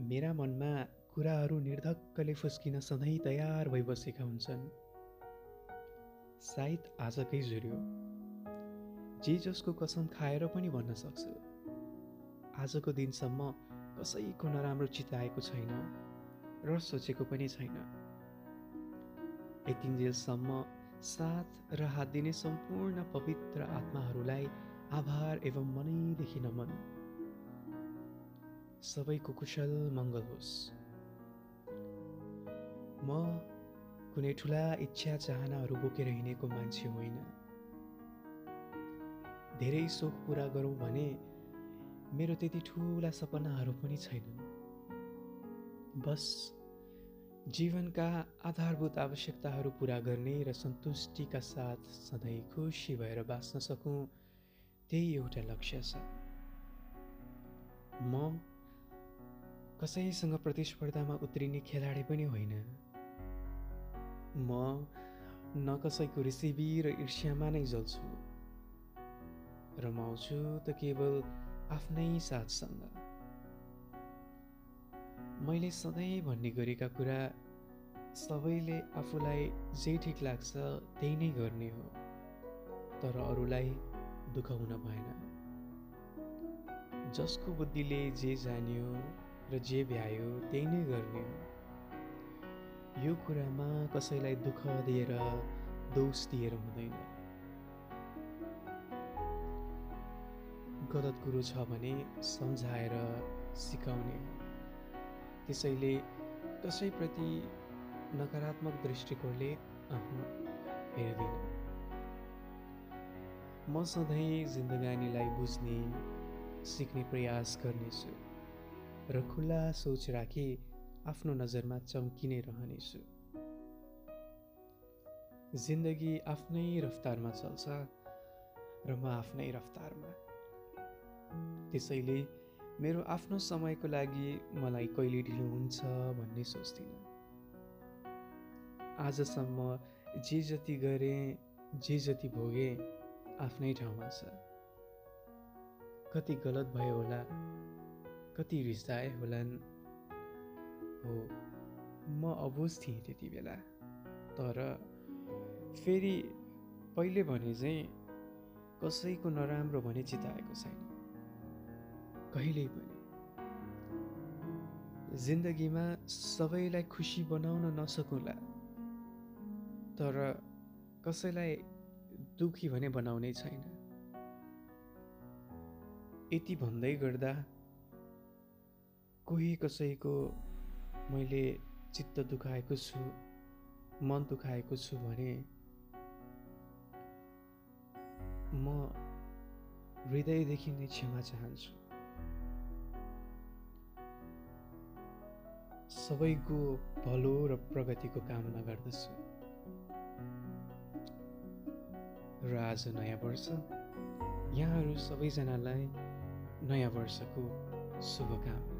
मेरा मनमा कुराहरू निर्धक्कले फुस्किन सधैँ तयार भइबसेका हुन्छन्। सायद आजकै जुर्यो। जे जसको कसम खाएर पनि भन्न सक्छु। आजको दिनसम्म कसैको नराम्रो चिताएको छैन र सोचेको पनि छैन। यतिन्जेलसम्म साथ र हात दिने सम्पूर्ण पवित्र आत्माहरूलाई आभार एवं मनैदेखि नमन सबैको कुशल मङ्गल होस्। म कुनै ठुला इच्छा चाहनाहरू बोकेर हिँडेको मान्छे होइन। धेरै सोख पुरा गरौँ भने मेरो त्यति ठुला सपनाहरू पनि छैनन्। बस जीवनका आधारभूत आवश्यकताहरू पुरा गर्ने र सन्तुष्टिका साथ सधैँ खुसी भएर बाँच्न सकौँ त्यही एउटा लक्ष्य छ। म कसैसँग प्रतिस्पर्धामा उत्रिने खेलाडी पनि होइन। म न कसैको रिसिभी र ईर्ष्यामा नै जल्छु। रमाउँछु त केवल आफ्नै साथसँग। मैले सधैँ भन्ने गरेका कुरा सबैले आफूलाई जे ठिक लाग्छ त्यही नै गर्ने हो तर अरूलाई दुःख हुन भएन। जसको बुद्धिले जे जान्यो र जे भ्यायो त्यही नै गर्ने हो यो कुरामा कसैलाई दुःख दिएर दोष दिएर हुँदैन। गलत कुरो छ भने सम्झाएर सिकाउने हो। त्यसैले कसैप्रति नकारात्मक दृष्टिकोणले हेर्दिन। म सधैँ जिन्दगानीलाई बुझ्ने सिक्ने प्रयास गर्नेछु। र खुल्ला सोच राखी आफ्नो नजरमा चम्किने रहनेछु। जिन्दगी आफ्नै रफ्तारमा चल्छ र म आफ्नै रफ्तारमा। त्यसैले मेरो आफ्नो समयको लागि मलाई कहिले ढिलो हुन्छ भन्ने सोच्दिनँ। आजसम्म जे जति गरेँ जे जति भोगेँ आफ्नै ठाउँमा छ। कति गलत भयो होला कति रिसाए होलान्? हो म अबुझ थिएँ त्यति बेला। तर फेरि पहिले भने चाहिँ कसैको नराम्रो भने चिताएको छैन। कहिल्यै पनि। जिन्दगीमा सबैलाई खुसी बनाउन नसकुला। तर कसैलाई दुखी भने बनाउनै छैन। यति भन्दै गर्दा कोही कसैको मैले चित्त दुखाएको छु मन दुखाएको छु भने म हृदयदेखि नै क्षमा चाहन्छु। सबैको भलो र प्रगतिको कामना गर्दछु। र आज नयाँ वर्ष यहाँहरू सबैजनालाई नयाँ वर्षको शुभकामना।